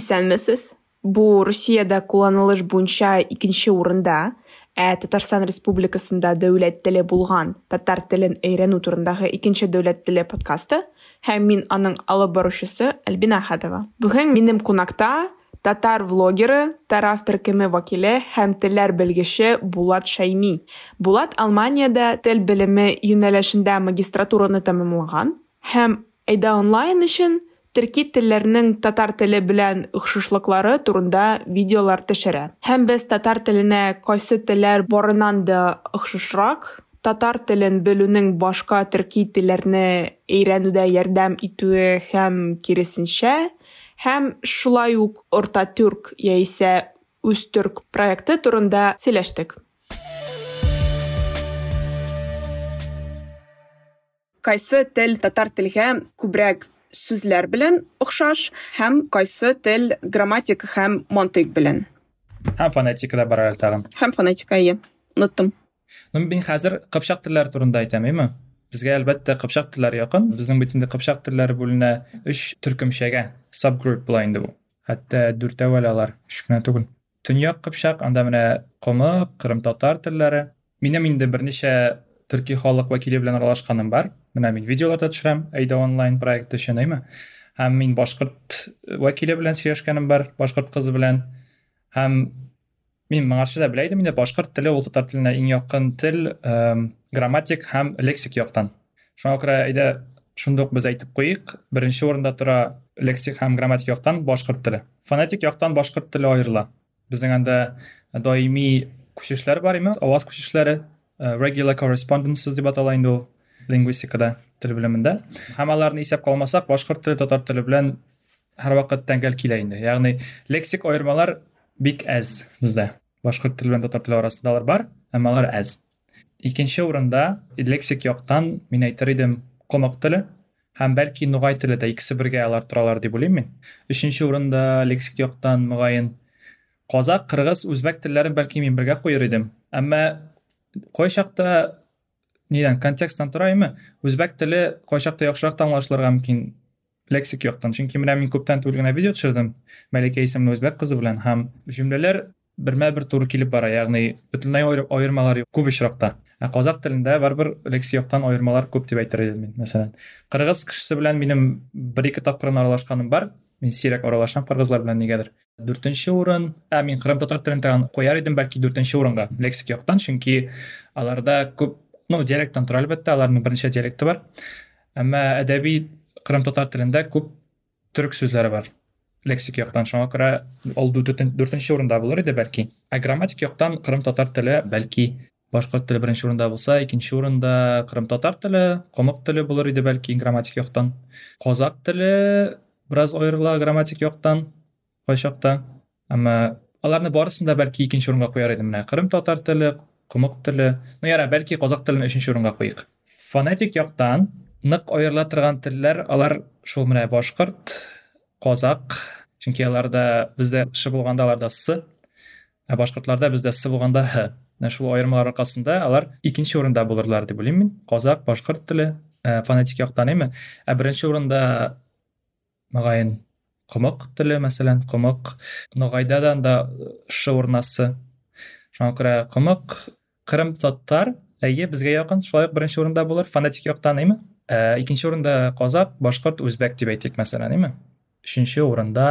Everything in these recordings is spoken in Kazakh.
исәнмесез бу русияда кулланылыш буенча икенче урында ә татарстан республикасында дәүләт теле булган татар телен өйрәнү турындагы икенче дәүләт теле подкасты һәм мин аның алып баручысы альбина ахатова. Бүген минем кунакта татар влогеры тараф төркеме вәкиле һәм телләр белгече булат шайми булат алманияда тел белеме юнәлешендә магистратураны тәмамлаган һәм әйдә онлайн өчен төрки телләрнең татар теле белән охшашлыклары турында видеолар төшерә. Һәм без татар теленә кайсы телләр барыннан да татар телен белүнең башка төрки телләрне өйрәнүдә ярдәм итүе һәм киресенчә, һәм шулай ук Орта Түрк яисә Үз Түрк проекты турында сөйләштек. Кайсы тел татар телгә күбрәк сүзләр белән охшаш һәм кайсы тел грамматик һәм мантык белән һәм фонетикада бар әле тагын һәм фонетика ие оныттым ну мин хәзер кыпчак телләре турында әйтәм әйме безгә әлбәттә кыпчак телләре якын безнең бит инде кыпчак телләре бүленә өч төркемчәгә subgroup була инде бу хәтта дүртәү әле алар өч кенә түгел төньяк кыпчак анда менә комык кырым татар телләре минем инде берничә төрки халык вәкиле белән аралашканым бар менә мин видеолар да төшерәм әйдә онлайн проекты өчен әйме һәм мин башкорт вәкиле белән сөйләшкәнем бар башкорт кызы белән һәм мин моңарчы да белә идем инде башкорт теле ул татар теленә иң якын тел грамматик һәм лексик яктан шуңа күрә әйдә шунда ук без әйтеп куйыйк беренче урында тора лексик һәм грамматик яктан башкорт теле фонетик яктан башкорт теле аерыла безнең анда даими күчешләр бар име аваз күчешләре regular correspondences дип атала инде ул лингвистикада тел белемендә һәм аларны исәпкә алмасак башкорт теле татар теле белән һәрвакыт тәңгәл килә инде ягъни лексик аермалар бик әз бездә башкорт теле белән татар теле арасында алар бар әмма алар әз икенче урында лексик яктан мин әйтер идем комак теле һәм бәлки нугай теле дә икесе бергә алар торалар дип уйлыйм мин өченче урында лексик яктан мөгаен казак кыргыз үзбәк телләрен бәлки мин бергә куер идем әмма кай чакта неден контексттан тора эми өзбек тили кай жакта жакшыраак аңлашылырга мүмкүн лексик жактан чүнки мына мен көптөн түгел гана видео түшүрдүм малика эсимli өзбек кызы менен һәм жүмлелер бирме бир туура келип бара ягни бүтүнлөй айырмалар көп очракта а казак тилинде барбир лексик жактан айырмалар көп деп айтар элем мен маселен кыргыз кишиси менен менин бир эки тапкыр аралашканым бар мен сирек аралашам кыргызлар менен эмнегедир дүртүнчү орун а мен кырым татар тилин тагын кояр идим балки дүртүнчү орунга лексик жактан чүнки аларда көп ну диалекттан тора албетте алардын бир нече диалекти бар әмма әдәби кырым татар тилинде көп түрк сүзләре бар лексик яктан шуңа күрә ул дүртенче урында булыр иде бәлки ә грамматик яктан кырым татар теле бәлки башкорт теле беренче урында булса икенче урында кырым татар теле комук теле булыр иде бәлки грамматик яктан казак теле бераз аерыла грамматик яктан кайчакта әмма аларны барысын да бәлки икенче урынга куяр идем менә кырым татар теле комук теле ну яра бәлки казак телен өченче урынга куйыйк фонетик яктан нык аерыла торган телләр алар шул менә башкорт казак чөнки аларда бездә ш булганда аларда с ә башкортларда бездә с булганда х менә шул аермалар аркасында алар икенче урында булырлар дип уйлыйм мин казак башкорт теле фонетик яктан эми ә беренче урында мөгаен комук теле мәсәлән комук ногайда да анда ш урынына с шуңа күрә комук кырым татар әйе безгә якын шулай ук беренче урында булыр фонетик яктан эми икенче урында казак башкорт үзбәк дип әйтик мәсәлән эми өченче урында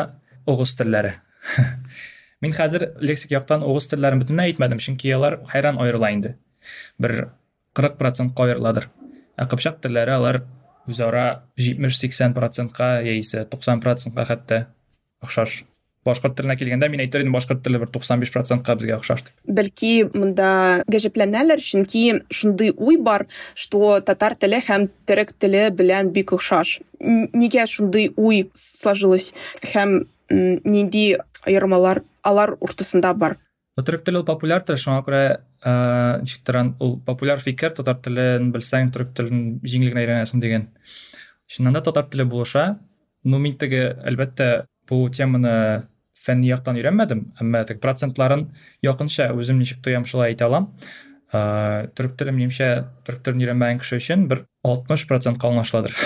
оғыз телләре мин хәзер лексик яктан оғыз телләрен бөтенләй әйтмәдем чөнки алар хайран аерыла инде бер кырык процентка аерыладыр ә кыпчак телләре алар үзара җитмеш сиксән процентка яисә туксан процентка хәтта охшаш Башкорт теленә килгәндә мин әйтер идем башкорт теле бер туксан биш процентка безгә охшаш дип бәлки монда гаҗәпләнәләр чөнки шундый уй бар что татар теле һәм төрек теле белән бик охшаш. Нигә шундый уй сложилось һәм нинди аермалар алар уртасында бар? Төрек теле ул популяр тел шуңа күрә ничектер ул популяр фикер татар телен белсәң төрек телен җиңел генә өйрәнәсең дигән. Чыннан да татар теле булыша. Ну мин теге әлбәттә бу теманы фәнни яктан өйрәнмәдем әмма теге процентларын якынча үзем ничек тоям шулай әйтә алам төрек теле минемчә төрек телен өйрәнмәгән кеше өчен бер алтмыш процентка аңлашыладыр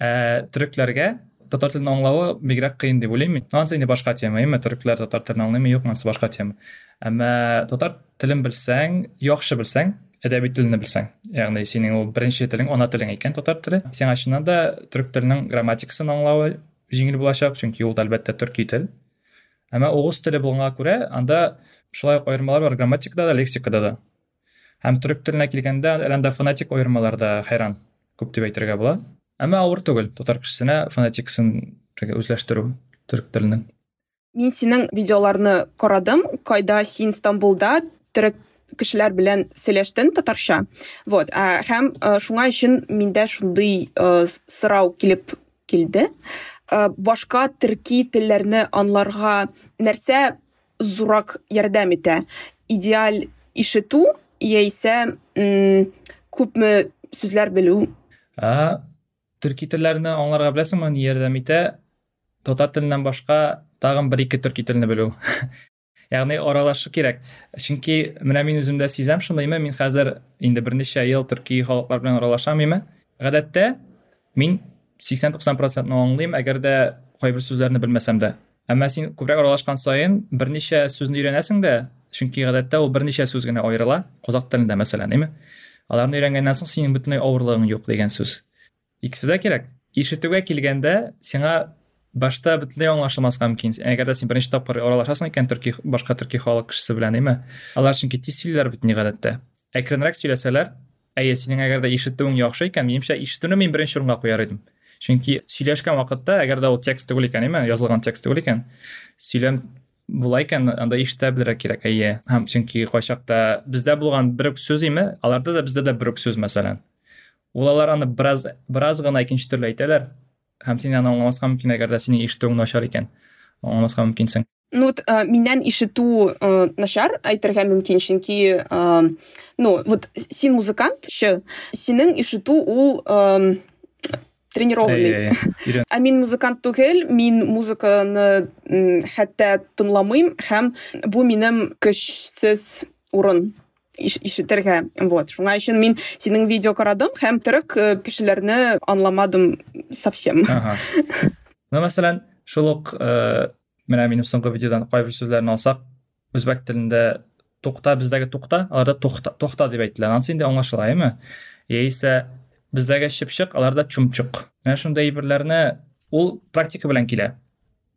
ә төрекләргә татар телен аңлавы бигрәк кыен дип уйлыйм мин анысы инде башка тема эме төрекләр татар телен аңлыймы юкмы анысы башка тема әмма татар телен белсәң яхшы белсәң әдәби телне белсәң ягъни синең ул беренче телең ана телең икән татар теле сиңа чыннан да төрек теленең грамматикасын аңлавы җиңел булачак чөнки ул әлбәттә төрки тел әмма угыз теле булганга күрә анда шулай ук аермалар бар грамматикада да лексикада да. Һәм төрек теленә килгәндә әле анда фонетик аермалар да хәйран күп дип әйтергә була. Әмма авыр түгел татар кешесенә фонетикасын үзләштерү төрек теленең мин синең видеоларны карадым. Кайда син стамбулда төрек кешеләр белән сөйләштең татарча? Вот һәм шуңа өчен миндә шундый сорау килеп килде. Башка төрки телләрне аңларга нәрсә зурак ярдәм итә? Идеаль ишетү яисә күпме сүзләр белү? Төрки телләрне аңларга беләсеңме ни ярдәм итә? Татар теленнән башка тагын бер ике төрки телне белү. Ягъни аралашу кирәк. Чөнки менә мин үзем дә сизәм шундаймы? Мин хәзер инде берничә ел төрки халыклар белән аралашам име гадәттә мин сиксән туксан процентны аңлыйм әгәр дә кайбер сүзләрне белмәсәм дә әмма син күбрәк аралашкан саен берничә сүзне өйрәнәсең дә чөнки гадәттә ул берничә сүз генә аерыла казак телендә мәсәлән име аларны өйрәнгәннән соң синең бөтенләй авырлыгың юк дигән сүз икесе дә кирәк ишетүгә килгәндә сиңа башта бөтенләй аңлашылмаска мөмкин әгәр дә син беренче тапкыр аралашасың икән төрки башка төрки халык кешесе белән име алар чөнки тиз сөйлиләр ни гадәттә әкренрәк сөйләсәләр әйе синең әгәр дә ишетүең яхшы икән минемчә ишетүне мин беренче урынга куяр идем чөнки сөйләшкән вакытта әгәр дә ул текст түгел икән име язылган текст түгел икән. Сөйләм була икән анда ишетә белергә кирәк әйе. Һәм чөнки кайчакта бездә булган үк сүз име аларда да бездә дә бер үк сүз мәсәлән. Ул алар аны бераз бераз гына икенче төрле әйтәләр. Һәм син аны аңламаска мөмкин әгәр дә синең ишетүең начар икән аңламаска мөмкинсең. Ну вот миннән ишетү начар әйтергә мөмкин чөнки ну вот син музыкантчы синең ишетү ул тренированный. Ә мин музыкант түгел мин музыканы хәтта тыңламыйм һәм бу минем көчсез урын ишетергә. Вот шуңа өчен мин синең видео карадым һәм төрек кешеләрне аңламадым совсем. Ну мәсәлән шул ук менә минем соңгы видеодан кайбер сүзләрне алсак үзбәк телендә тукта бездәге тукта аларда тукта дип әйтелә. Анысы инде аңлашыла яисә бездәге чыпчык аларда чумчук менә шундай әйберләрне ул практика белән килә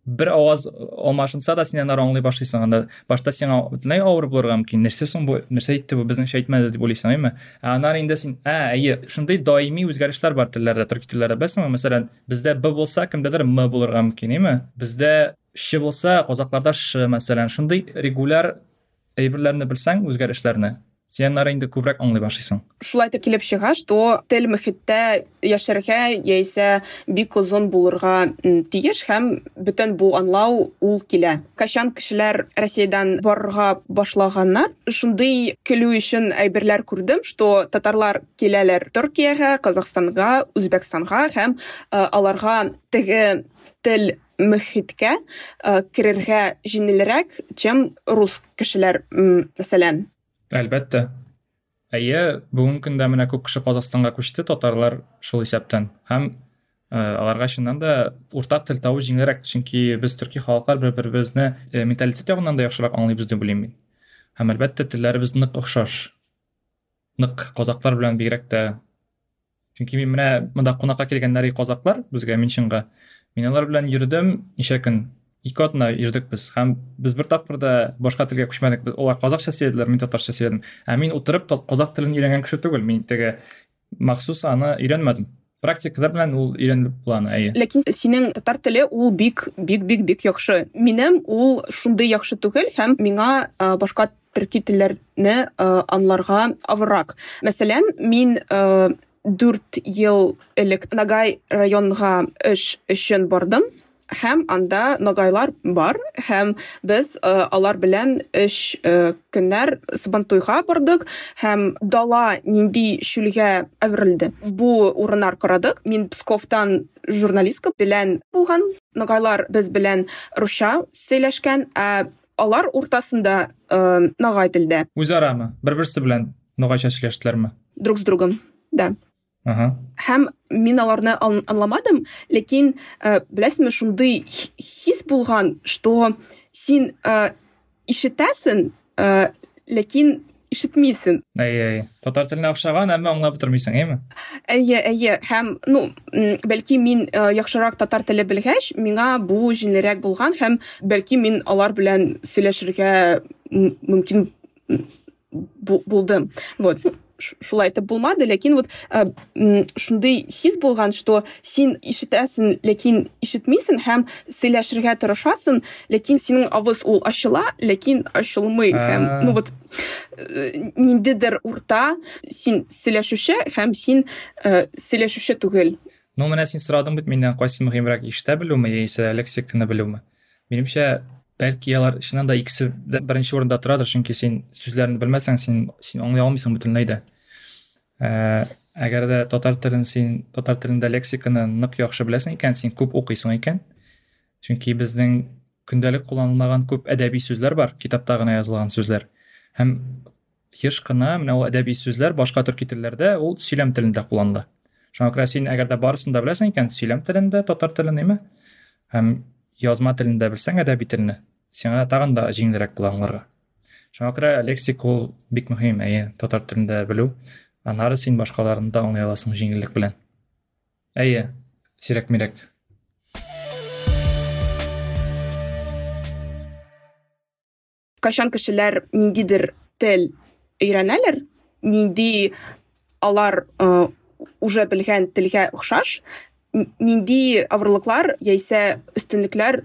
бер аваз алмашынса да син аны аңлый башлыйсың анда башта сиңа бөтенләй авыр булырга мөмкин нәрсә соң бу нәрсә әйтте бу безнеңчә әйтмәде дип уйлыйсың әйме аннан инде син ә әйе шундый даими үзгәрешләр бар телләрдә төрки телләрдә беләсеңме мәсәлән бездә б булса кемдәдер м булырга мөмкин әйме бездә ш булса казакларда ш мәсәлән шундый регуляр әйберләрне белсәң үзгәрешләрне сен ары инде күбрәк аңлый башлыйсың. Шулай итеп килеп чыга что тел мөхиттә яшәргә яисә бик озын булырга тиеш һәм бөтен бу аңлау ул килә. Качан кешеләр россиядан барырга башлаганнар шундый көлү өчен әйберләр күрдем что татарлар киләләр төркиягә казакстанга үзбәкстанга һәм аларга теге тел мөхиткә керергә җиңелрәк чем рус кешеләр мәсәлән. Әлбәттә. Әйе бүгенге көндә менә күп кеше казакстанга күчте татарлар шул исәптән. Һәм аларга чыннан да уртак тел табу җиңелрәк чөнки без төрки халыклар бер беребезне менталитет ягыннан да яхшырак аңлыйбыз дип уйлыйм мин. Һәм әлбәттә телләребез нык охшаш. Нык казаклар белән бигрәк тә. Чөнки мин менә монда кунакка килгәннәр казаклар безгә минчинга мин алар белән йөрдем ничә көн? Ике атна йөрдек без һәм без бер тапкыр да башка телгә күчмәдек алар казакча сөйләделәр мин татарча сөйләдем. Ә мин утырып казак телен өйрәнгән кеше түгел. Мин теге махсус аны өйрәнмәдем практикада белән ул өйрәнелеп була әйе. Ләкин синең татар теле ул бик бик бик бик яхшы. Минем ул шундый яхшы түгел һәм миңа башка төрки телләрне аңларга авыррак. Мәсәлән мин дүрт ел элек нагай районга эш өчен бардым. Һәм анда ногайлар бар. Һәм без алар белән эш көннәр сабантуйга бардык һәм дала нинди шүлгә әверелде бу урыннар карадык. Мин псковтан журналистка белән булган. Ногайлар без белән русча сөйләшкән ә алар уртасында ногай телдә. Үзарамы? Бер берсе белән ногайча сөйләштеләрме? Друг с другом да. Һәм мин аларны аңламадым ләкин ә, беләсеңме шундый хи- хис булган что син ә, ишетәсең ә, ләкин ишетмисең. Әйе, әйе. Татар теленә охшаган, әмма аңлап бетермисең, әйме? әйе әйе. Һәм ну бәлки мин яхшырак татар теле белгәч миңа бу җиңелрәк булган һәм бәлки мин алар белән сөйләшергә мөмкин булдым. Вот. Шулай итеп булмады. Ләкин вот м, шундый хис булган что син ишетәсең ләкин ишетмисең һәм сөйләшергә тырышасың ләкин синең авыз ул ачыла ләкин ачылмый һәм ну вот э, ниндидер урта син сөйләшүче һәм син э, сөйләшүче түгел. Ну, менә син сорадың бит миннән кайсы мөһимрәк ишетә белүме яисә лексиканы белүме? Минемчә, бәлки алар чыннан да икесе дә беренче урында торадыр, чөнки син сүзләрне белмәсәң, син син аңлый алмыйсың бөтенләй дә. Ә, әгәр дә татар телен син татар телендә лексиканы нык яхшы беләсең икән, син күп укыйсың икән. Чөнки безнең көндәлек кулланылмаган күп әдәби сүзләр бар, китапта гына язылган сүзләр. Һәм еш кына менә ул әдәби сүзләр башка төрки телләрдә ул сөйләм телендә кулланыла. Шуңа күрә син әгәр дә барысын да беләсең икән, сөйләм телендә татар телен име? Һәм язма телендә белсәң әдәби телне, сиңа тагын да җиңелрәк була аңларга. Шуңа күрә лексик бик мөһим, әйе, татар телендә белү. Аннары син башкаларын да аңлый аласың җиңеллек белән. Әйе, сирәк-мирәк. кашан кешеләр ниндидер тел өйрәнәләр нинди алар э, уже белгән телгә охшаш н- нинди авырлыклар яисә өстенлекләр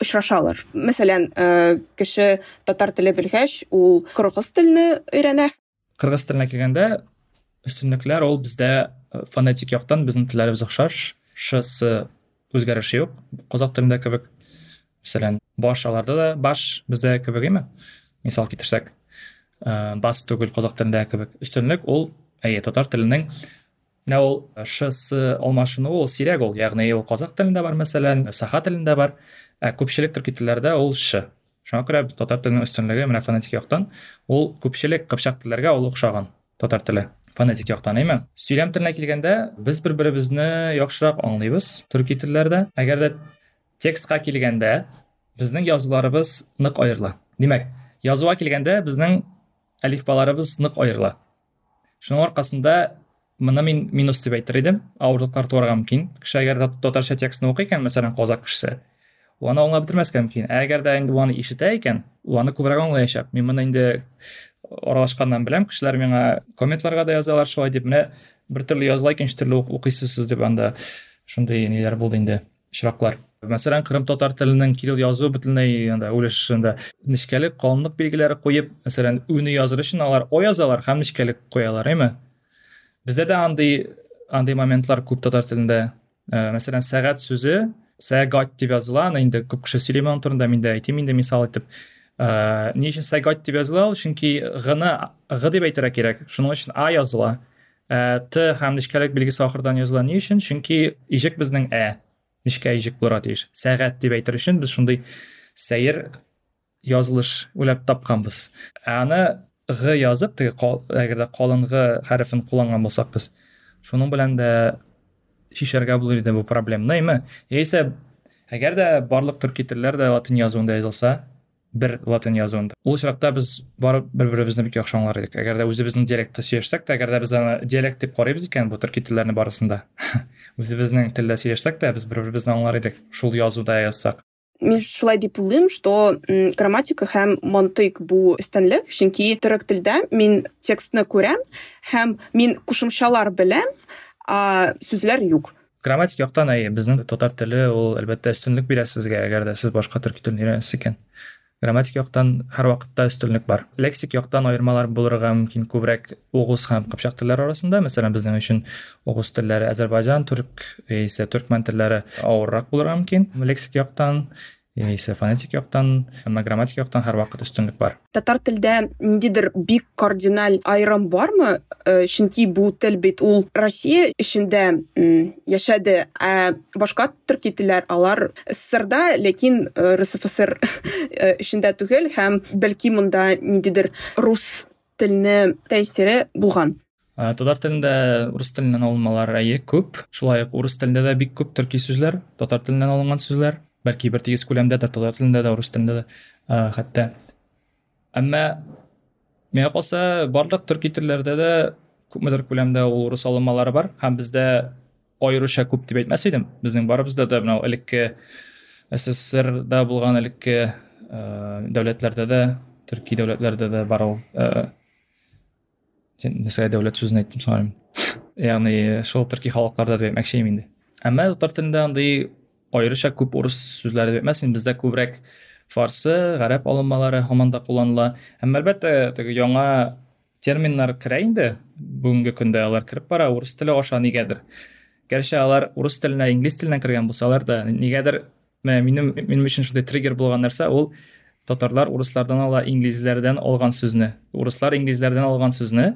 очрашалар мәсәлән э, кеше татар теле белгәч ул кыргыз телене өйрәнә Кыргыз теленә килгәндә өстенлекләр ул бездә э, фонетик яктан безнең телләребез охшаш, шсы үзгәреше юк. Казак телендә кебек. Мәсәлән, баш аларда да баш бездә кебек име? Мисал китерсәк, э, бас түгел казак телендә кебек. Өстенлек ул әйе татар теленең менә ул шсы алмашыну ул сирәк ул, ягъни ул казак телендә бар мәсәлән, саха телендә бар, ә күпчелек төрки телләрдә ул ш. Шуңа күрә татар теленең өстенлеге менә фонетик яктан ул күпчелек кыпчак телләргә ул татар теле фонетик яктан әйме сөйләм теленә килгәндә без бер беребезне яхшырак аңлыйбыз төрки телләрдә әгәр дә текстка килгәндә безнең язуларыбыз нык аерыла димәк язуга килгәндә безнең әлифбаларыбыз нык аерыла шуның моны мин минус дип әйтер идем авырлыклар туарга мөмкин кеше әгәр дә татарча текстны укый икән мәсәлән казак кешесе ул аны аңлап бетермәскә мөмкин әгәр дә инде ул аны ишетә икән ул аны күбрәк аңлаячак мин моны инде аралашканнан беләм кешеләр миңа комментларга да язалар шулай дип менә бер төрле языла икенче төрле ук- укыйсыз дип анда шундый ниләр булды инде очраклар мәсәлән кырым татар теленең кирилл язуы бөтенләй анда үлешендә нечкәлек калынлык билгеләре куеп мәсәлән үне языр өчен алар о язалар һәм нечкәлек куялар әйме? Бездә дә андый андый моментлар күп татар телендә Ә, мәсәлән сәгать сүзе сәгать дип языла аны инде күп кеше сөйли моның турында мин дә әйтим инде мисал итеп Ә, ни өчен сәгать дип языла ул чөнки гны г дип әйтергә кирәк шуның өчен а языла Ә, т һәм нечкәлек билгесе ахырдан языла ни өчен чөнки ижек безнең ә нечкә ижек булырга тиеш сәгать дип әйтер өчен без шундый сәер язылыш уйлап тапканбыз Ә аны г язып теге кал- әгәр дә калын г хәрефен кулланган булсак без шуның белән дә шишәргә булыр иде бу проблеманы әйме яисә әгәр дә барлык төрки телләр дә латин язуында язылса бер латин язуында ул очракта без барып бер беребезне бик яхшы аңлар идек әгәр дә үзебезнең диалектта сөйләшсәк тә әгәр дә без аны диалект дип карыйбыз икән бу төрки телләрне барысында үзебезнең телдә сөйләшсәк тә без бер беребезне аңлар идек шул язуда язсак мин шулай дип уйлыйм что грамматика һәм мантык бу өстенлек чөнки төрек телдә мин текстны күрәм һәм мин кушымчалар беләм а сүзләр юк. Грамматик яктан әйе безнең татар теле ул әлбәттә өстенлек бирә сезгә әгәр дә сез башка төрки телен өйрәнәсез грамматик яктан һәрвакытта өстенлек бар лексик яктан аермалар булырга мөмкин күбрәк угыз һәм кыпчак телләр арасында мәсәлән безнең өчен угыз телләре әзербайҗан төрк яисә төркмән телләре авыррак булырга мөмкин лексик яктан яисә фонетик яктан әмма грамматик яктан һәрвакыт өстенлек бар. Татар телдә ниндидер бик кардиналь айрым бармы? Э, чөнки бу тел бит ул россия эчендә яшәде. Ә башка төрки телләр алар сссрда ләкин э, рсфср э, эчендә түгел һәм бәлки монда ниндидер рус телене тәэсире булган. Татар телендә урыс теленнән алынмалар әйе күп. Шулай ук урыс телендә дә бик күп төрки сүзләр татар теленнән алынган сүзләр. Бәлки бер тигез күләмдәдер татар телендә дә урыс телендә дә хәтта. Әмма миңа калса барлык төрки телләрдә дә күпмедер күләмдә ул урыс алынмалары бар. Һәм бездә аеруча күп дип әйтмәс идем безнең барыбызда да менә элекке сссрда булган элекке дәүләтләрдә дә төрки дәүләтләрдә дә бар ул нәрсәгә дәүләт сүзен әйттем саныйм ягъни шул төрки халыкларда дип әйтмәкче инде әмма татар телендә андый аеруча күп урыс сүзләре дип әйтмәс бездә күбрәк фарсы гарәп алынмалары һаман да кулланыла һәм әлбәттә теге яңа терминнар керә инде бүгенге көндә алар кереп бара урыс теле аша нигәдер гәрчә алар урыс теленә инглиз теленнән кергән булсалар да нигәдер менә минем минем өчен шундай триггер булган нәрсә ул татарлар урыслардан ала инглизләрдән алган сүзне урыслар инглизләрдән алган сүзне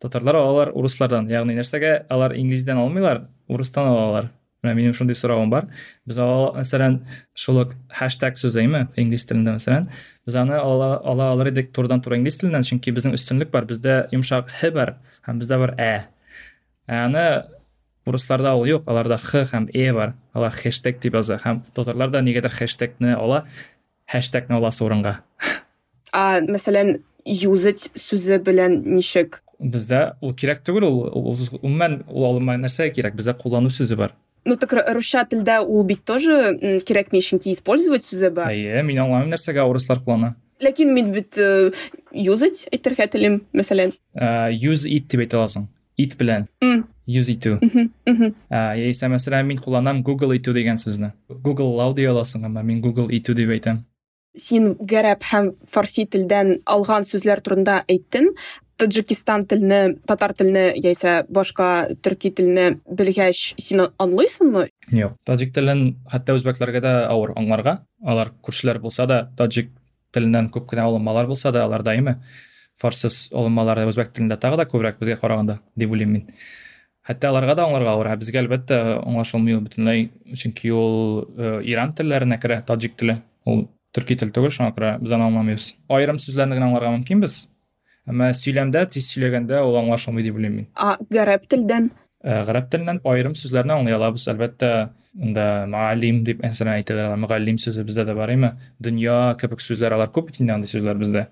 татарлар алалар урыслардан ягъни нәрсәгә алар инглиздән алмыйлар урыстан алалар Минем шундый соравым бар мәсәлән шул ук хэштег сүзейме инглиз телендә мәсәлән без аны ала ала алыр идек турыдан туры инглиз теленнән чөнки безнең өстенлек бар бездә йомшак х бар һәм бездә бар ә аны урысларда ул юк аларда х һәм э бар алар хэштег дип яза һәм татарлар да нигәдер хэштегны ала хэштегны аласы урынга а мәсәлән юзать сүзе белән ничек бездә ул кирәк түгел ул umuman ул алынмаган нәрсә кирәк бездә куллану сүзе бар ну так русча телдә ул бит тоже кирәкми чөнки использовать сүзе бар әйе мин аңламыйм нәрсәгә урыслар куллана ләкин мин бит юзать әйтергә телим мәсәлән use it дип әйтә аласың it белән use итү яисә мәсәлән мин кулланам google итү дигән сүзне google лау дия аласың әмма мин google итү дип әйтәм син гарәп һәм фарси телдән алган сүзләр турында әйттең таджикистан телене татар телене яисә башка төрки телене белгәч син аңлыйсыңмы? Юк таджик телен хәтта үзбәкләргә дә авыр аңларга. Алар күршеләр булса да таджик теленнән күп кенә алынмалар булса да алар даими фарсыз алынмалар үзбәк телендә тагы да күбрәк безгә караганда дип уйлыйм мин. Хәтта аларга да аңларга авыр. Безгә әлбәттә аңлашылмый ул бөтенләй. Чөнки ул иран телләренә керә таджик теле. Ул төрки тел түгел шуңа күрә без аны аңламыйбыз. Аерым сүзләрне генә аңларга мөмкинбез. Әмма сөйләмдә тиз сөйләгәндә ул аңлашылмый дип уйлыйм мин. А гарәп телдән? Гарәп теленнән аерым сүзләрне аңлый алабыз әлбәттә анда мөгаллим дип мәсәлән әйтәләр. Мөгаллим сүзе бездә дә бар име дөнья кебек сүзләр алар күп бит инде андый сүзләр бездә.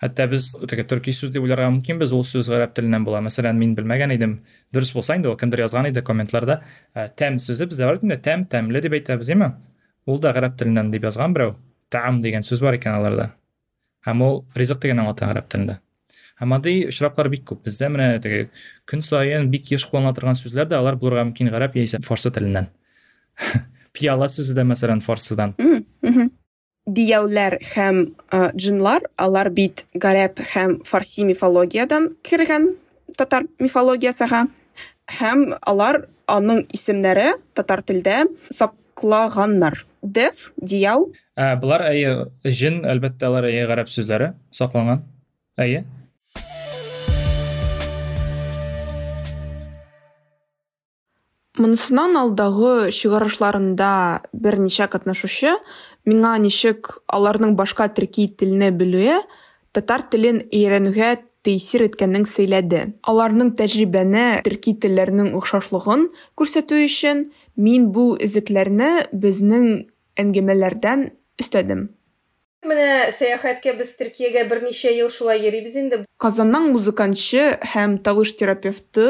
Хәтта без теге төрки сүз дип уйларга мөмкинбез ул сүз гарәп теленнән була. Мәсәлән мин белмәгән идем. Дөрес булса инде ул кемдер язган иде комментларда. Тәм сүзе бездә бар инде тәм тәмле дип әйтәбез име ул да гарәп теленнән дип язган берәү. Таам дигән сүз бар икән аларда. Һәм ул ризык дигән аңлата гарәп телендә. Һәм андый очраклар бик күп бездә менә теге көн саен бик еш кулланыла торган сүзләр дә алар булырга мөмкин гарәп яисә фарсы теленнән пияла сүзе дә мәсәлән фарсыдан. Дияүләр һәм джинлар алар бит гарәп һәм фарси мифологиядан кергән татар мифологиясыга һәм алар аның исемнәре татар телдә саклаганнар. Деф дияу. Булар әйе жин әлбәттә алар әйе гарәп сүзләре сакланган әйе. Монысынан алдагы чыгарышларында берничә катнашучы миңа ничек аларның башка төрки телене белүе татар телен өйрәнүгә тәэсир иткәнен сөйләде. Аларның тәҗрибәне, төрки телләренең охшашлыгын күрсәтү өчен мин бу изекләрне безнең әңгәмәләрдән өстәдем. Менә сәяхәткә без Төркиягә берничә ел шулай йөрибез инде. Казанның музыканчы һәм тавыш терапевты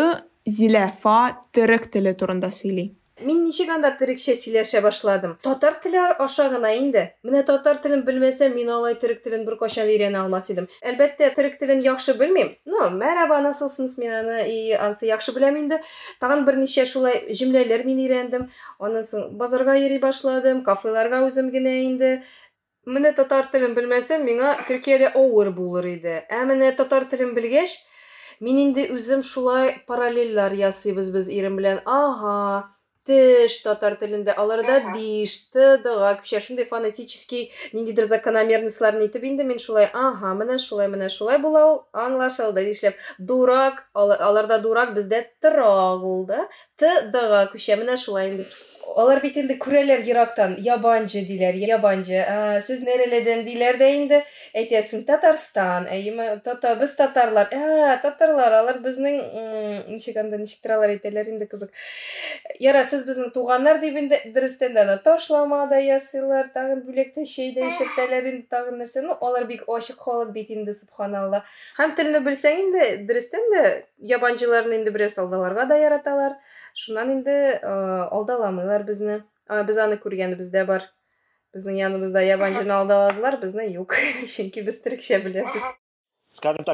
Зиләфа төрек теле турында сөйли. Мин ничек анда төрекчә сөйләшә башладым. Татар теле аша гына инде. Менә татар телен белмәсәм, мин алай төрек телен бер өйрәнә алмас идем. Әлбәттә, төрек телен яхшы белмим. Ну, мәрәба, насылсыз мин аны и ансы яхшы беләм инде. Тагын берничә шулай җөмләләр мин өйрәндем. Аннан соң базарга йөри башладым, кафеларга үзем генә инде. Менә татар телен белмәсәм, миңа Төркиядә авыр булыр иде. Ә менә татар телен белгәч, мин инде үзем шулай параллельләр ясыйбыз без ирем белән. Ага, теш татар телендә аларда диш т дга күчә шундый фонетический ниндидер закономерностьларны итеп инде мин шулай. Ага менә шулай менә шулай була ул. Аңлашылды дишләп дурак аларда дурак бездә торак ул да. Т дга күчә менә шулай инде. Алар бит инде күрәләр ерактан ябанчы диләр ябанчы ә, сез нереледән диләр дә инде әйтәсең татарстан әйеме тата без татарлар ә татарлар алар безнең ничек анда ничектер алар әйтәләр инде кызык яра сез безнең туганнар дип инде дөрестән дә ташлама да ясыйлар тагын бүләктә чәй дә эчертәләр инде тагын нәрсә ну алар бик ачык халык бит инде субханалла һәм телне белсәң инде дөрестән дә ябанчыларны инде бераз алдаларга да яраталар шуннан инде алдаламыйлар безне. Без аны күргәнебездә бар. Безнең яныбызда ябанчыны алдаладылар безне юк. Чөнки без төрекчә беләбез.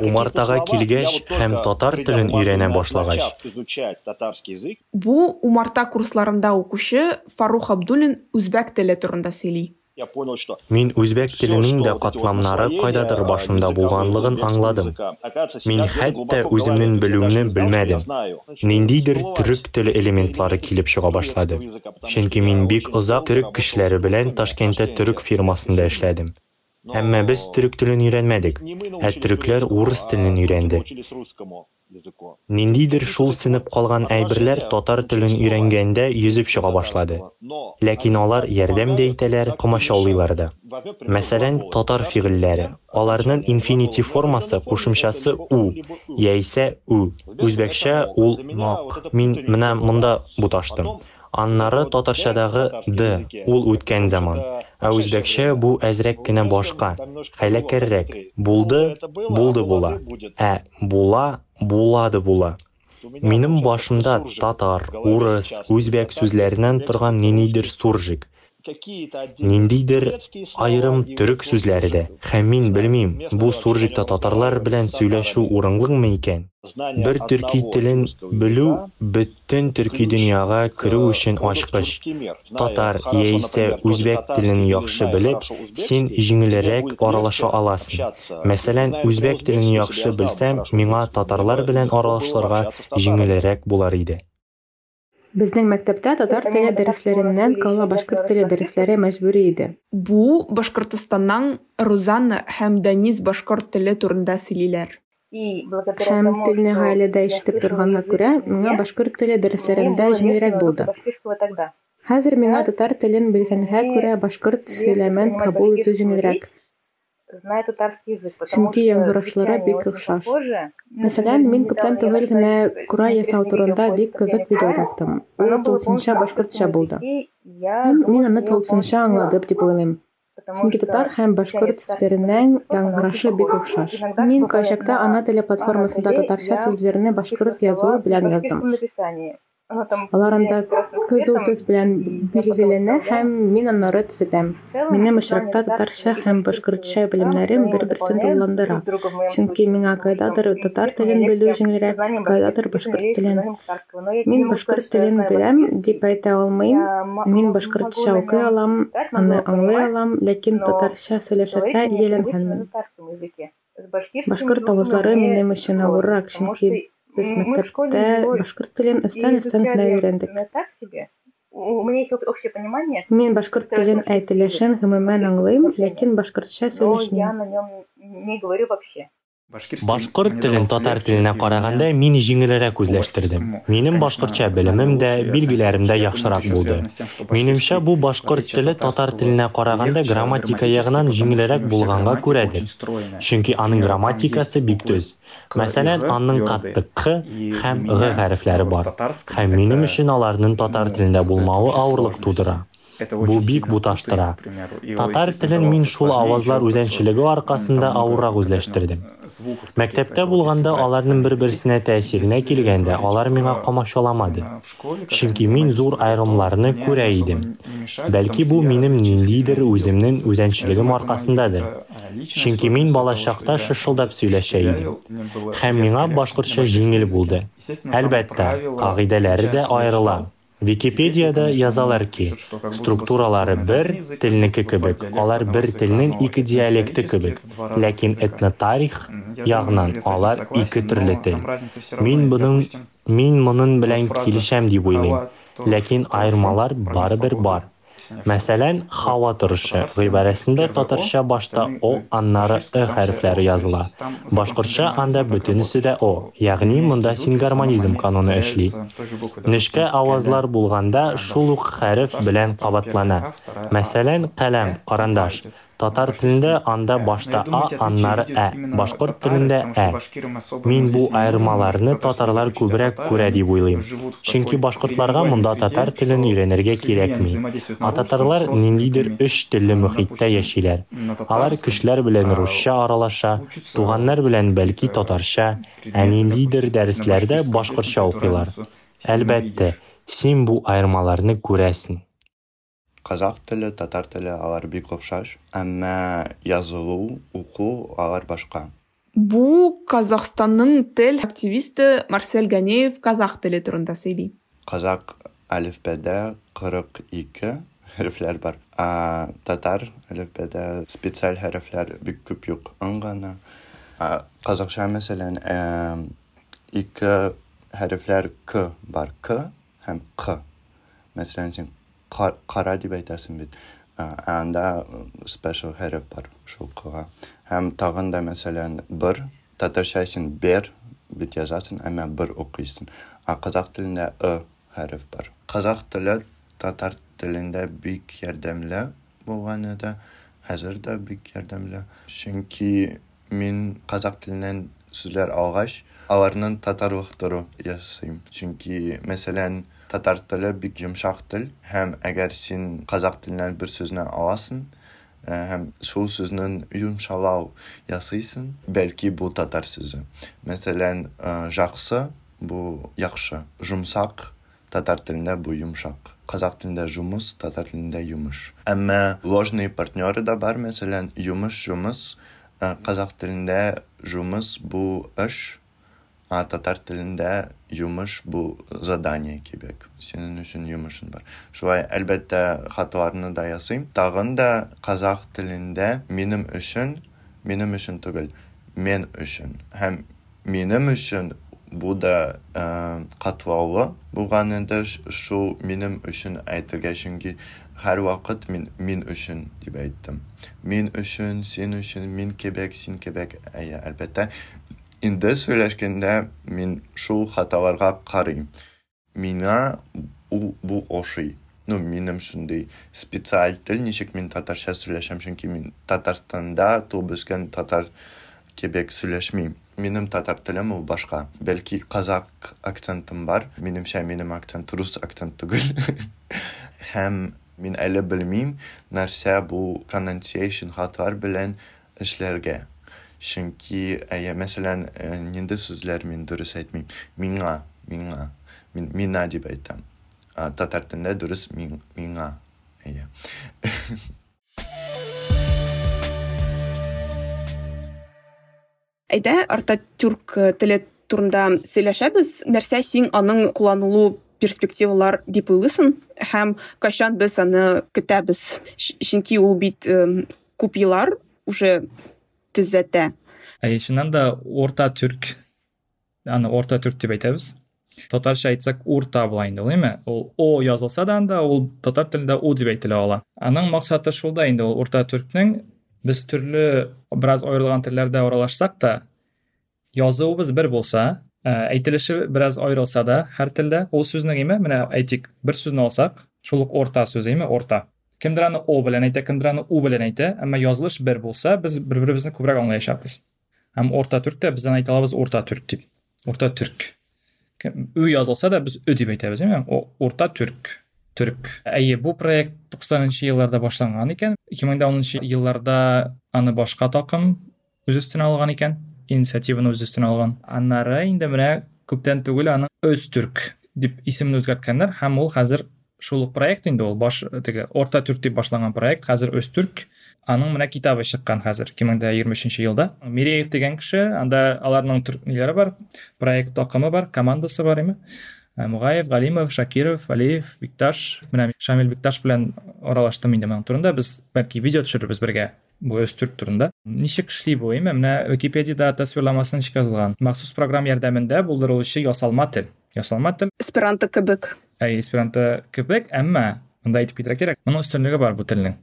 Умартага килгәч һәм татар телен өйрәнә башлагач. бу умарта курсларында укучы фарух абдуллин үзбәк теле турында сөйли. Мин үзбәк теленең дә катламнары кайдадыр башымда булганлыгын аңладым. Мин хәтта үземнең белүемне белмәдем. Ниндидер төрек теле элементлары килеп чыга башлады. Чөнки мин бик озак төрек кешеләре белән Ташкентта төрек фирмасында эшләдем. Әмма без төрек телен өйрәнмәдек, ә төрекләр урыс телен өйрәнде. Ниндидер шул сынып калган әйберләр татар телен өйрәнгәндә йөзеп чыга башлады. Ләкин алар ярдәм дә итәләр, комачаулыйлар да. Мәсәлән, татар фигыльләре. Аларның инфинитив формасы кушымчасы у яисә у. Үзбәкчә ул мак. Мин менә монда буташтым. Аннары татарчадагы д ул үткән заман. Ә үзбәкчә бу әзрәк кенә башка, хәйләкәррәк. Булды, булды була. Ә була, булады була. Минем башымда татар, урыс, үзбәк сүзләреннән торган ниндидер суржик. Ниндидер айрым төрек сүзләре дә. Һәм мин белмим, бу суржикта татарлар белән сөйләшү урынлымы икән? Бер төрки телен белү бөтен төрки дөньяга керү өчен ачкыч. Татар яисә үзбәк телен яхшы белеп, син җиңелрәк аралаша аласың. Мәсәлән, үзбәк телен яхшы белсәм, миңа татарлар белән аралашырга җиңелрәк булар иде. Безнең мәктәптә татар теле дәресләреннән кала башкорт теле дәресләре мәҗбүри иде. Бу Башкортостаннан Рузанна һәм Данис башкорт теле турында сөйлиләр. Һәм телне гаиләдә ишетеп торганга күрә, миңа башкорт теле дәресләрендә җиңелрәк булды. Хәзер миңа татар телен белгәнгә күрә башкорт сөйләмен кабул итү җиңелрәк. Чөнки яңгырашлары бик охшаш. Мәсәлән, мин күптән түгел генә кура ясау турында бик кызык видео таптым. Ул тулысынча башкортча булды. Мин аны тулысынча аңладым дип уйлыйм. Чөнки татар һәм башкорт сүзләренең яңгырашы бик охшаш. Мин кайчакта ана теле платформасында татарча сүзләрне башкорт язуы белән яздым. Алар анда кызыл төс белән билгеләнә һәм мин аннары төзәтәм. Минем очракта татарча һәм башкортча белемнәрем бер-берсен тулыландыра. Чөнки миңа кайдадыр татар телен белү җиңелрәк, кайдадыр башкорт телен. Мин башкорт телен беләм дип әйтә алмыйм. Мин башкортча укый алам, аны аңлый алам, ләкин татарча сөйләшергә ияләнгәнмен. Башкорт авызлары минем өчен авыррак, чөнки Без мәктәптә башкорт телен өстән-өстән генә өйрәндек. Мин башкорт телен әйтелешен гомумән аңлыйм, ләкин башкортча сөйләшмим. Башкорт телен татар теленә караганда мин җиңелрәк үзләштердем. Минем башкортча белемем дә, билгеләрем дә яхшырак булды. Минемчә, бу башкорт теле татар теленә караганда грамматика ягыннан җиңелрәк булганга күрәдер. Чөнки аның грамматикасы бик төз. Мәсәлән, аның катты к һәм г хәрефләре бар. Һәм минем өчен аларның татар телендә булмавы авырлык тудыра. Бу бик буташтыра. Татар телен мин шул авазлар үзәнчелеге аркасында авыррак үзләштердем. Мәктәптә булганда аларның бер-берсенә тәэсиренә килгәндә, алар миңа камачаламады. Чөнки мин зур аерымларны күрә идем. Бәлки бу минем ниндидер үземнең үзәнчелегем аркасындадыр. Чөнки мин балачакта шышылдап сөйләшә идем. Һәм миңа башкортча җиңел булды. Әлбәттә, кагыйдәләре дә аерыла. Википедияда язалар ки, структуралары бер телнеке кебек, алар бер телнең ике диалекты кебек, ләкин этнотарих ягыннан алар ике төрле тел. Мин буның мин моның белән килешәм дип уйлыйм, ләкин аермалар барыбер бар. Мәсәлән һава торышы гыйбарәсендә татарча башта о аннары ы хәрефләре языла башкортча анда бөтенесе дә о ягъни монда сингармонизм кануны эшли нечкә авазлар булганда шул ук хәреф белән кабатлана мәсәлән каләм карандаш татар телендә анда башта а аннары ә башкорт телендә ә мин бу аермаларны татарлар күбрәк күрә дип уйлыйм чөнки башкортларга монда татар телен өйрәнергә кирәкми ә татарлар ниндидер өч телле мөхиттә яшиләр алар кешеләр белән русча аралаша туганнар белән бәлки татарча ә ниндидер дәресләрдә башкортча укыйлар әлбәттә син бу аермаларны күрәсең Қазақ тілі татар тілі алар бик ұқсас әмма язылу оқу алар башка. Бу казакстанның тел активисты марсель ганеев казак теле турында сөйли. Қазақ кырык ике хәрефләр бар. А татар әлифбеде специаль хәрефләр бик күп юк. Ын гына казакча мәсәлән ике хәрефләр к бар. К һәм қ мәсәлән син кара дип әйтәсең бит анда special хәреф бар шул кыга һәм тагын да мәсәлән бер татарча син бер бит язасың әмма бер а казак телендә ы хәреф бар казак теле татар телендә бик ярдәмле булган иде хәзер дә бик ярдәмле чөнки мин казак теленнән сүзләр алгач аларны татарлыктыру ясыйм чөнки мәсәлән татар теле бик йомшак тел һәм әгәр син казак теленнән бер сүзне аласың һәм шул сүзнең йомшалау ясыйсың бәлки бу татар сүзе мәсәлән жаксы бу яхшы. Жұмсақ татар телендә бу йомшак казак телендә жұмыс татар телендә йомыш. Әмма ложный партнеры да бар. Мәсәлән йомыш жұмыс казак телендә жұмыс бу эш. А татар телендә йомыш бу задание кебек. Синең өчен йомышың бар. Шулай әлбәттә хаталарны да ясыйм. Тагын да казак телендә минем өчен минем өчен түгел мен өчен һәм минем өчен бу да катлаулы булган инде шул минем өчен әйтергә чөнки һәр вакыт мин мин өчен дип әйттем. Мин өчен син өчен мин кебек син кебек әйе әлбәттә. Инде сөйләшкәндә мин шул хаталарга миңа ул бу ошый. Ну минем шундый специаль тел ничек мин татарча сөйләшәм чөнки мин татарстанда туып үскән татар кебек сөйләшмим. Минем татар телем ул башка бәлки казак акцентым бар. Минемчә минем акцент рус акцент түгел. Һәм мин әле белмим нәрсә бу pronunciation белән эшләргә. Чөнки әйе мәсәлән нинди сүзләр мин дөрес әйтмим миңа миңа мин мина дип әйтәм татар телендә дөрес миңа әйе әйдә артатюрк теле турында сөйләшәбез. Нәрсә син аның кулланылу перспективалар дип уйлыйсың? Һәм кайчан без аны көтәбез? Чөнки ул бит күп еллар уже түзәтә әй чыннан да орта түрк аны орта түрк деп айтабыз. Татарша айтсак урта була инде ул эми ул о жазылса да анда ул татар тилинде у деп айтыла ала. Аның максаты шулда инде ул урта түрктүн биз түрлүү бир аз айрылган тилдерде аралашсак да жазуубуз бир болса әйтелеше бир аз айрылса да һәр телдә ул сүзнең эми менә әйтик бер сүзне алсак шул ук орта сүз эми орта. кимдир аны о белән әйтә кимдир аны у белән әйтә әмма язылыш бер булса без бер беребезне күбрәк аңлаячакбыз һәм орта төрктә без аны әйтә алабыз орта төрк дип орта төрк ü язылса да без ө дип әйтәбез эми орта төрк түрк әйе бу проект туксанынчы елларда башланган икән ике мең дә онынчы елларда аны башка такым үз өстенә алган икән инициативаны үз өстенә алган аннары инде менә күптән түгел аны өз түрк дип исемен үзгәрткәннәр һәм ул хәзер шул ук проект инде ул баш теге орта түрк дип башланган проект хәзер өз түрк аның менә китабы чыккан хәзер ике мең дә егерме өченче елда миреев деген кеше анда аларның ниләре бар проект такымы бар командасы бар эми мугаев галимов шакиров алиев бикташ менә шамил бикташ белән аралаштым инде моның турында без бәлки видео төшерербез бергә бу өз түрк турында ничек эшли бу эми менә википедияда тасвирламасы ничек язылган махсус программа ярдәмендә булдырылучы ясалма тел ясалма тел эсперанто кебек Эсперанто кебек әмма анда әйтеп китәргә кирәк моның өстенлеге бар бу телнең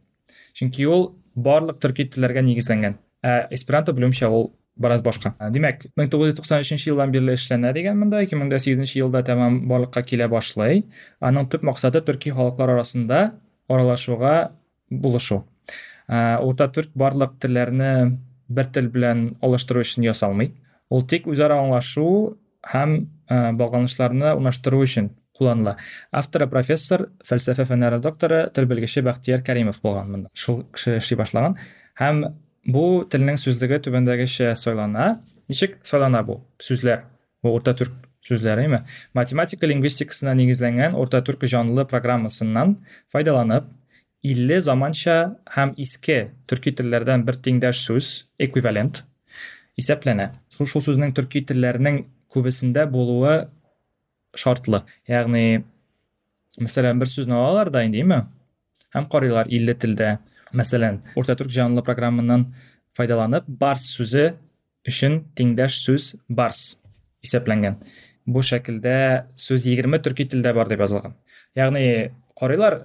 чөнки ул барлык төрки телләргә нигезләнгән ә эсперанто белүемчә ул бераз башка туксан өченче елдан бирле эшләнә дигән монда ике мең дә сигезенче елда тәмам барлыкка килә башлый аның төп максаты төрки халыклар арасында аралашуга булышу. Урта төрк барлык телләрне бер тел белән алыштыру өчен ясалмый ул тик үзара аңлашу һәм багланышларны урнаштыру өчен кулланыла авторы профессор фәлсәфә фәннәре докторы тел белгече бәхтияр кәримов булган монда шул кеше эшли башлаган. Һәм бу телнең сүзлеге түбәндәгечә сайлана. Ничек сайлана бу? Сүзләр. Бу урта түрк сүзләре име математика лингвистикасына нигезләнгән урта түрк жанлы программасыннан файдаланып илле заманча һәм иске төрки телләрдән бер тиңдәш сүз эквивалент исәпләнә. Шул шул сүзнең төрки телләренең күбесендә булуы шартлы ягъни мәсәлән бер сүзне алалар да инде име һәм карыйлар илле телдә мәсәлән урта түрк жанлы программаннан файдаланып барс сүзе өчен тиңдәш сүз барс исәпләнгән бу шәкелдә сүз егерме төрки телдә бар дип язылган ягъни карыйлар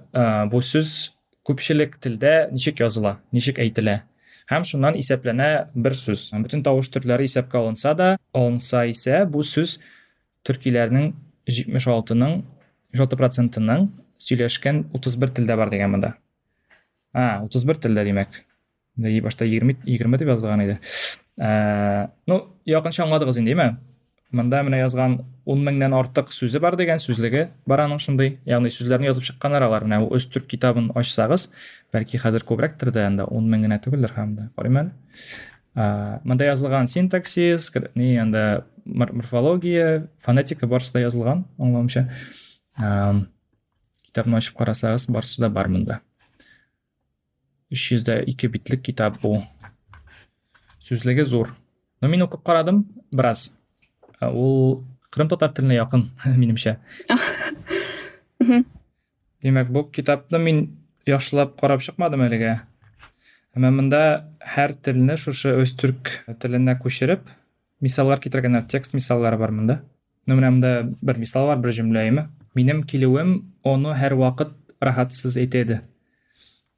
бу сүз күпчелек телдә ничек языла ничек әйтелә һәм шуннан исәпләнә бер сүз бөтен тавыш төрләре исәпкә алынса да алынса исә бу сүз төркиләрнең җитмеш алтының җитмеш алты процентының сөйләшкән утыз бер телдә бар дигән монда а утыз бер телдә димәк башта егерме егерме дип язылган иде ну якынча аңладыгыз инде име Монда менә язган ун меңнән артык сүзе бар дигән сүзлеге бар аның шундый. Ягъни сүзләрне язып чыкканнар алар менә үз түрк китабын ачсагыз бәлки хәзер күбрәктер дә анда ун мең генә түгелдер һәм дә. Карыйм әле. Монда язылган синтаксис ни анда морфология фонетика барысы да язылган аңлавымча китапны ачып карасагыз барысы да бар монда үч йөз дә ике битлек китап бу. Сүзлеге зур. Но мин укып карадым бераз. Ул кырым татар теленә якын минемчә димәк бу китапны мин яхшылап карап чыкмадым әлегә әмма монда һәр телне шушы түрк теленә күчереп мисаллар китергәннәр текст мисаллары бар монда ну менә монда бер мисал бар бер җөмлә име минем килүем аны һәр вакыт рахатсыз итәде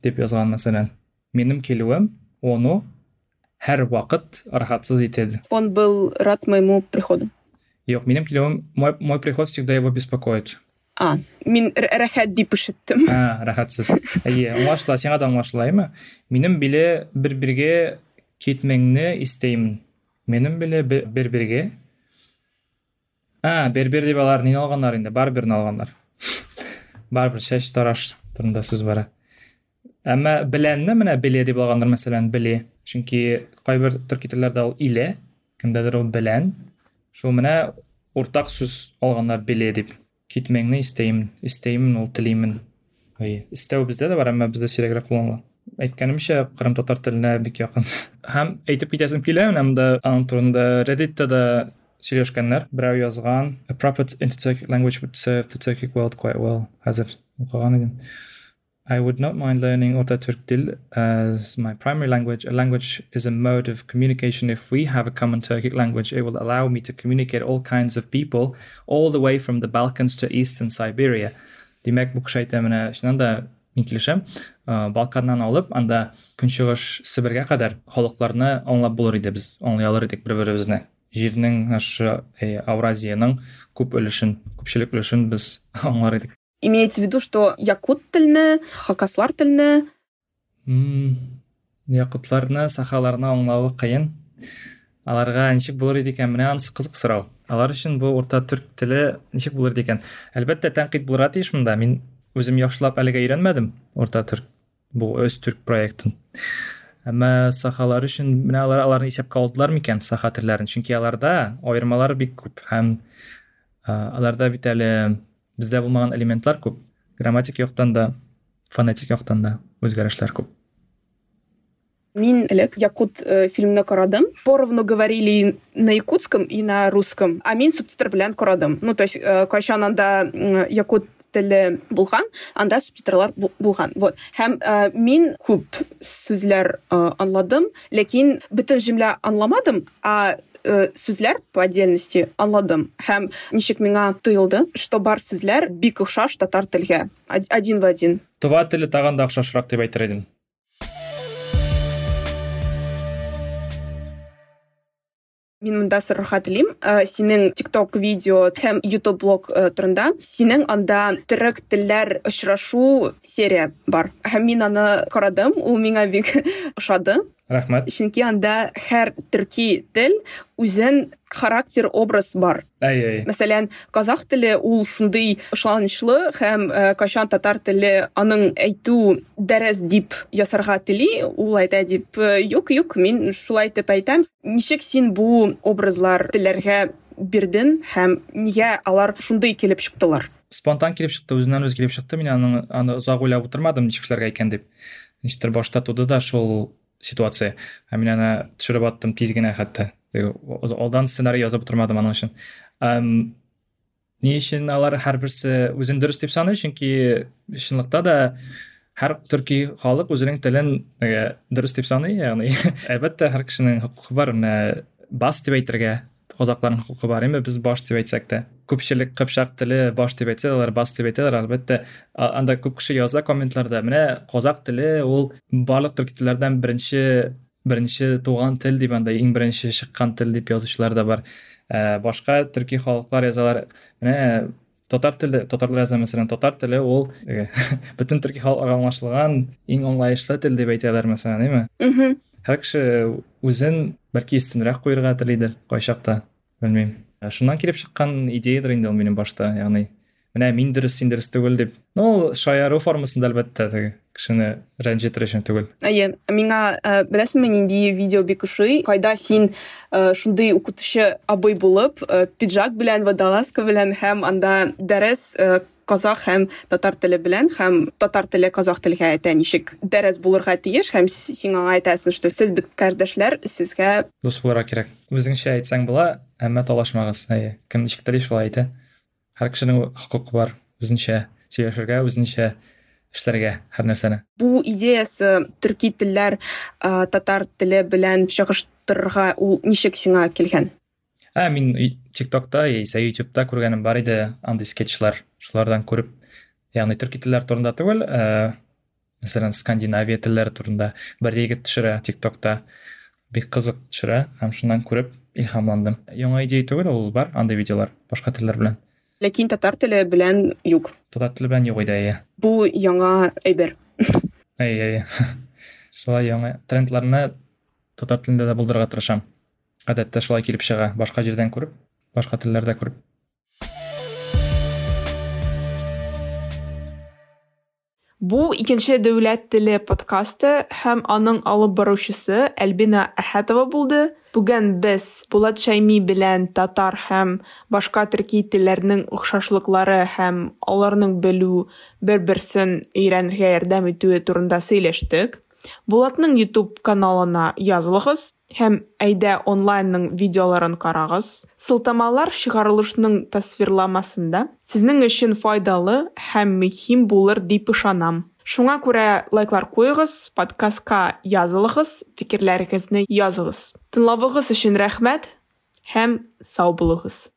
дип язган мәсәлән минем килүем аны һәр вакыт рахатсыз итәде он был рад моему приходу Юк, минем килүем мой, мой приход всегда его беспокоит. А, мин рәхәт дип ишеттем. А, рәхәтсез. Әйе, аңлашыла, сиңа да әйме? Минем биле бер-бергә китмәңне истәймен. Минем биле бер-бергә А, бер-бер дип алар ни алганнар инде? Барберны алганнар. Барбер чәч тараш турында сүз бара. Әмма беләнне менә биле дип алганнар, мәсәлән, биле. Чөнки кайбер төрки телләрдә ул иле, кемдәдер ул белән, шул менә уртак сүз алганнар биле дип китмәңне истәймен истәймен ул телимен истәү бездә дә бар әмма бездә сирәгрәк кулланыла әйткәнемчә кырым татар теленә бик якын һәм әйтеп китәсем килә менә монда аның турында redditта да сөйләшкәннәр берәү язган a proper interturkic language would serve the turkic world quite well хәзер укыган идем I would not mind learning Ortaturk Dil as my primary language. A language is a mode of communication. If we have a common Turkic language, it will allow me to communicate all kinds of people all the way from the Balkans to eastern Siberia. Demek bu kuşayta менә шуннан да мин килешәм. Балканнан алып, анда көнчыгыш Сибиргә кадәр халыкларны аңлап булыр иде без, аңлый алыр идек бер-беребезне. Җирнең ашы Авразияның күп өлешен, күпчелек өлешен без аңлар идек. Имеется в виду, что якут телне, хакаслар телне. Якутларны, сахаларны аңлавы кыен. Аларга ничек булыр иде икән? Менә анысы кызык сорау. Алар өчен бу урта түрк теле ничек булыр иде икән? Әлбәттә, тәнкыйть булырга тиеш монда. Мин үзем яхшылап әлегә өйрәнмәдем урта түрк бу өз түрк проектын. Әмма сахалар өчен менә алар аларны исәпкә алдылар микән саха телләрен? Чөнки аларда аермалар бик күп һәм аларда бит әле бездә булмаган элементлар күп грамматик яктан да фонетик яктан да үзгәрешләр күп Мин элек якут э, фильмны карадым. Поровну говорили на якутском и на русском, а мин субтитр белән карадым. Ну, то есть, э, кайчан анда э, якут теле булган, анда субтитрлар булган. Вот. Һәм э, мин күп сүзләр э, аңладым, ләкин бөтен җөмлә аңламадым, а сүзләр по отдельности аңладым һәм ничек миңа тоелды что бар сүзләр бик охшаш татар телгә. Один в один. Тува теле тагын да охшашрак дип әйтер идем Мин монда сорарга телим, синең TikTok видео һәм YouTube блог турында синең анда төрек телләр очрашу серия бар. Һәм мин аны карадым, ул миңа бик ошады. Рахмәт чөнки анда һәр төрки тел үзен характер образ бар. Әй мәсәлән казах теле ул шундый ышанычлы һәм ә, кайчан татар теле аның әйтү дәрес дип ясарга тели ул әйтә дип юк юк мин шулай итеп әйтәм ничек син бу образлар телләргә бирдең һәм нигә алар шундый килеп чыктылар? Спонтан килеп чыкты үзеннән үзе килеп чыкты. Мин аны аны озак уйлап утырмадым ничек эшләргә икән дип. Ничектер башта туды да шул ситуация. Һәм мин аны төшереп аттым тиз генә хәтта. Алдан сценарий язып утырмадым аның өчен. Ни өчен алар һәрберсе үзен дөрес дип саный? Чөнки чынлыкта да һәр төрки халык үзенең телен дөрес дип саный ягъни. Әлбәттә һәр кешенең хокукы бар бас дип әйтергә казакларның хокукы бар эми без баш дип әйтсәк тә күпчелек кыпчак теле баш дип әйтсә алар бас дип әйтәләр әлбәттә анда күп кеше яза комментларда менә казак теле ул барлык төрки телләрдән беренче беренче туган тел дип анда иң беренче чыккан тел дип язучылар да бар башка төрки халыклар язалар менә татар теле татарлар яза мәсәлән татар теле ул бөтен төрки халыкларга аңлашылган иң аңлаешлы тел дип әйтәләр мәсәлән әйме һәр үзен бәлки өстенрәк куярга телидер кайчакта белмим шуннан килеп чыккан идеядыр инде ул минем башта ягъни менә мин дөрес син дөрес түгел дип ну шаяру формасында әлбәттә теге кешене рәнҗетер өчен түгел әйе миңа беләсеңме нинди видео бик ошый кайда син шундый укытучы абый булып пиджак белән водолазка белән һәм анда дәрес казах һәм татар теле белән һәм татар теле казах телгә әйтә ничек дәрес булырга тиеш һәм син аңа әйтәсең что сез бит кардәшләр сезгә дус булырга кирәк. Үзеңчә әйтсәң була әмма талашмагыз. Әйе кем ничек тели шулай әйтә. Һәр кешенең хокукы бар. Үзенчә сөйләшергә үзенчә эшләргә һәр нәрсәне. Бу идеясы төрки телләр татар теле белән чагыштырырга ул ничек сиңа килгән? Ә мин тиктокта яисә ютубта күргәнем бар иде андый скетчлар. Шулардан күреп ягъни төрки телләр турында түгел ә, мәсәлән скандинавия телләре турында бер егет төшерә тиктокта. Бик кызык төшерә һәм шуннан күреп илһамландым. Яңа идея түгел ул бар андый видеолар башка телләр белән. Ләкин татар теле белән юк. Татар теле белән юк иде әйе. Бу яңа әйбер. Әйе әйе. Шулай яңа трендларны татар телендә дә булдырырга тырышам. Гадәттә шулай килеп чыга башка җирдән күреп башка телләрдә күреп Бу икенче дәүләт теле подкасты һәм аның алып баручысы Әлбина Әхәтова булды. Бүген без Булат Шайми белән татар һәм башка төрки телләрнең охшашлыклары һәм аларның белү бер-берсен өйрәнергә ярдәм итүе турында сөйләштек. Булатның YouTube каналына язылыгыз һәм әйдә онлайнның видеоларын карагыз. Сылтамалар чыгарылышның тасвирламасында сезнең өчен файдалы һәм мөһим булыр дип ышанам. Шуңа күрә лайклар куегыз, подкастка язылыгыз, фикерләрегезне языгыз. Тыңлавыгыз өчен рәхмәт һәм сау булыгыз.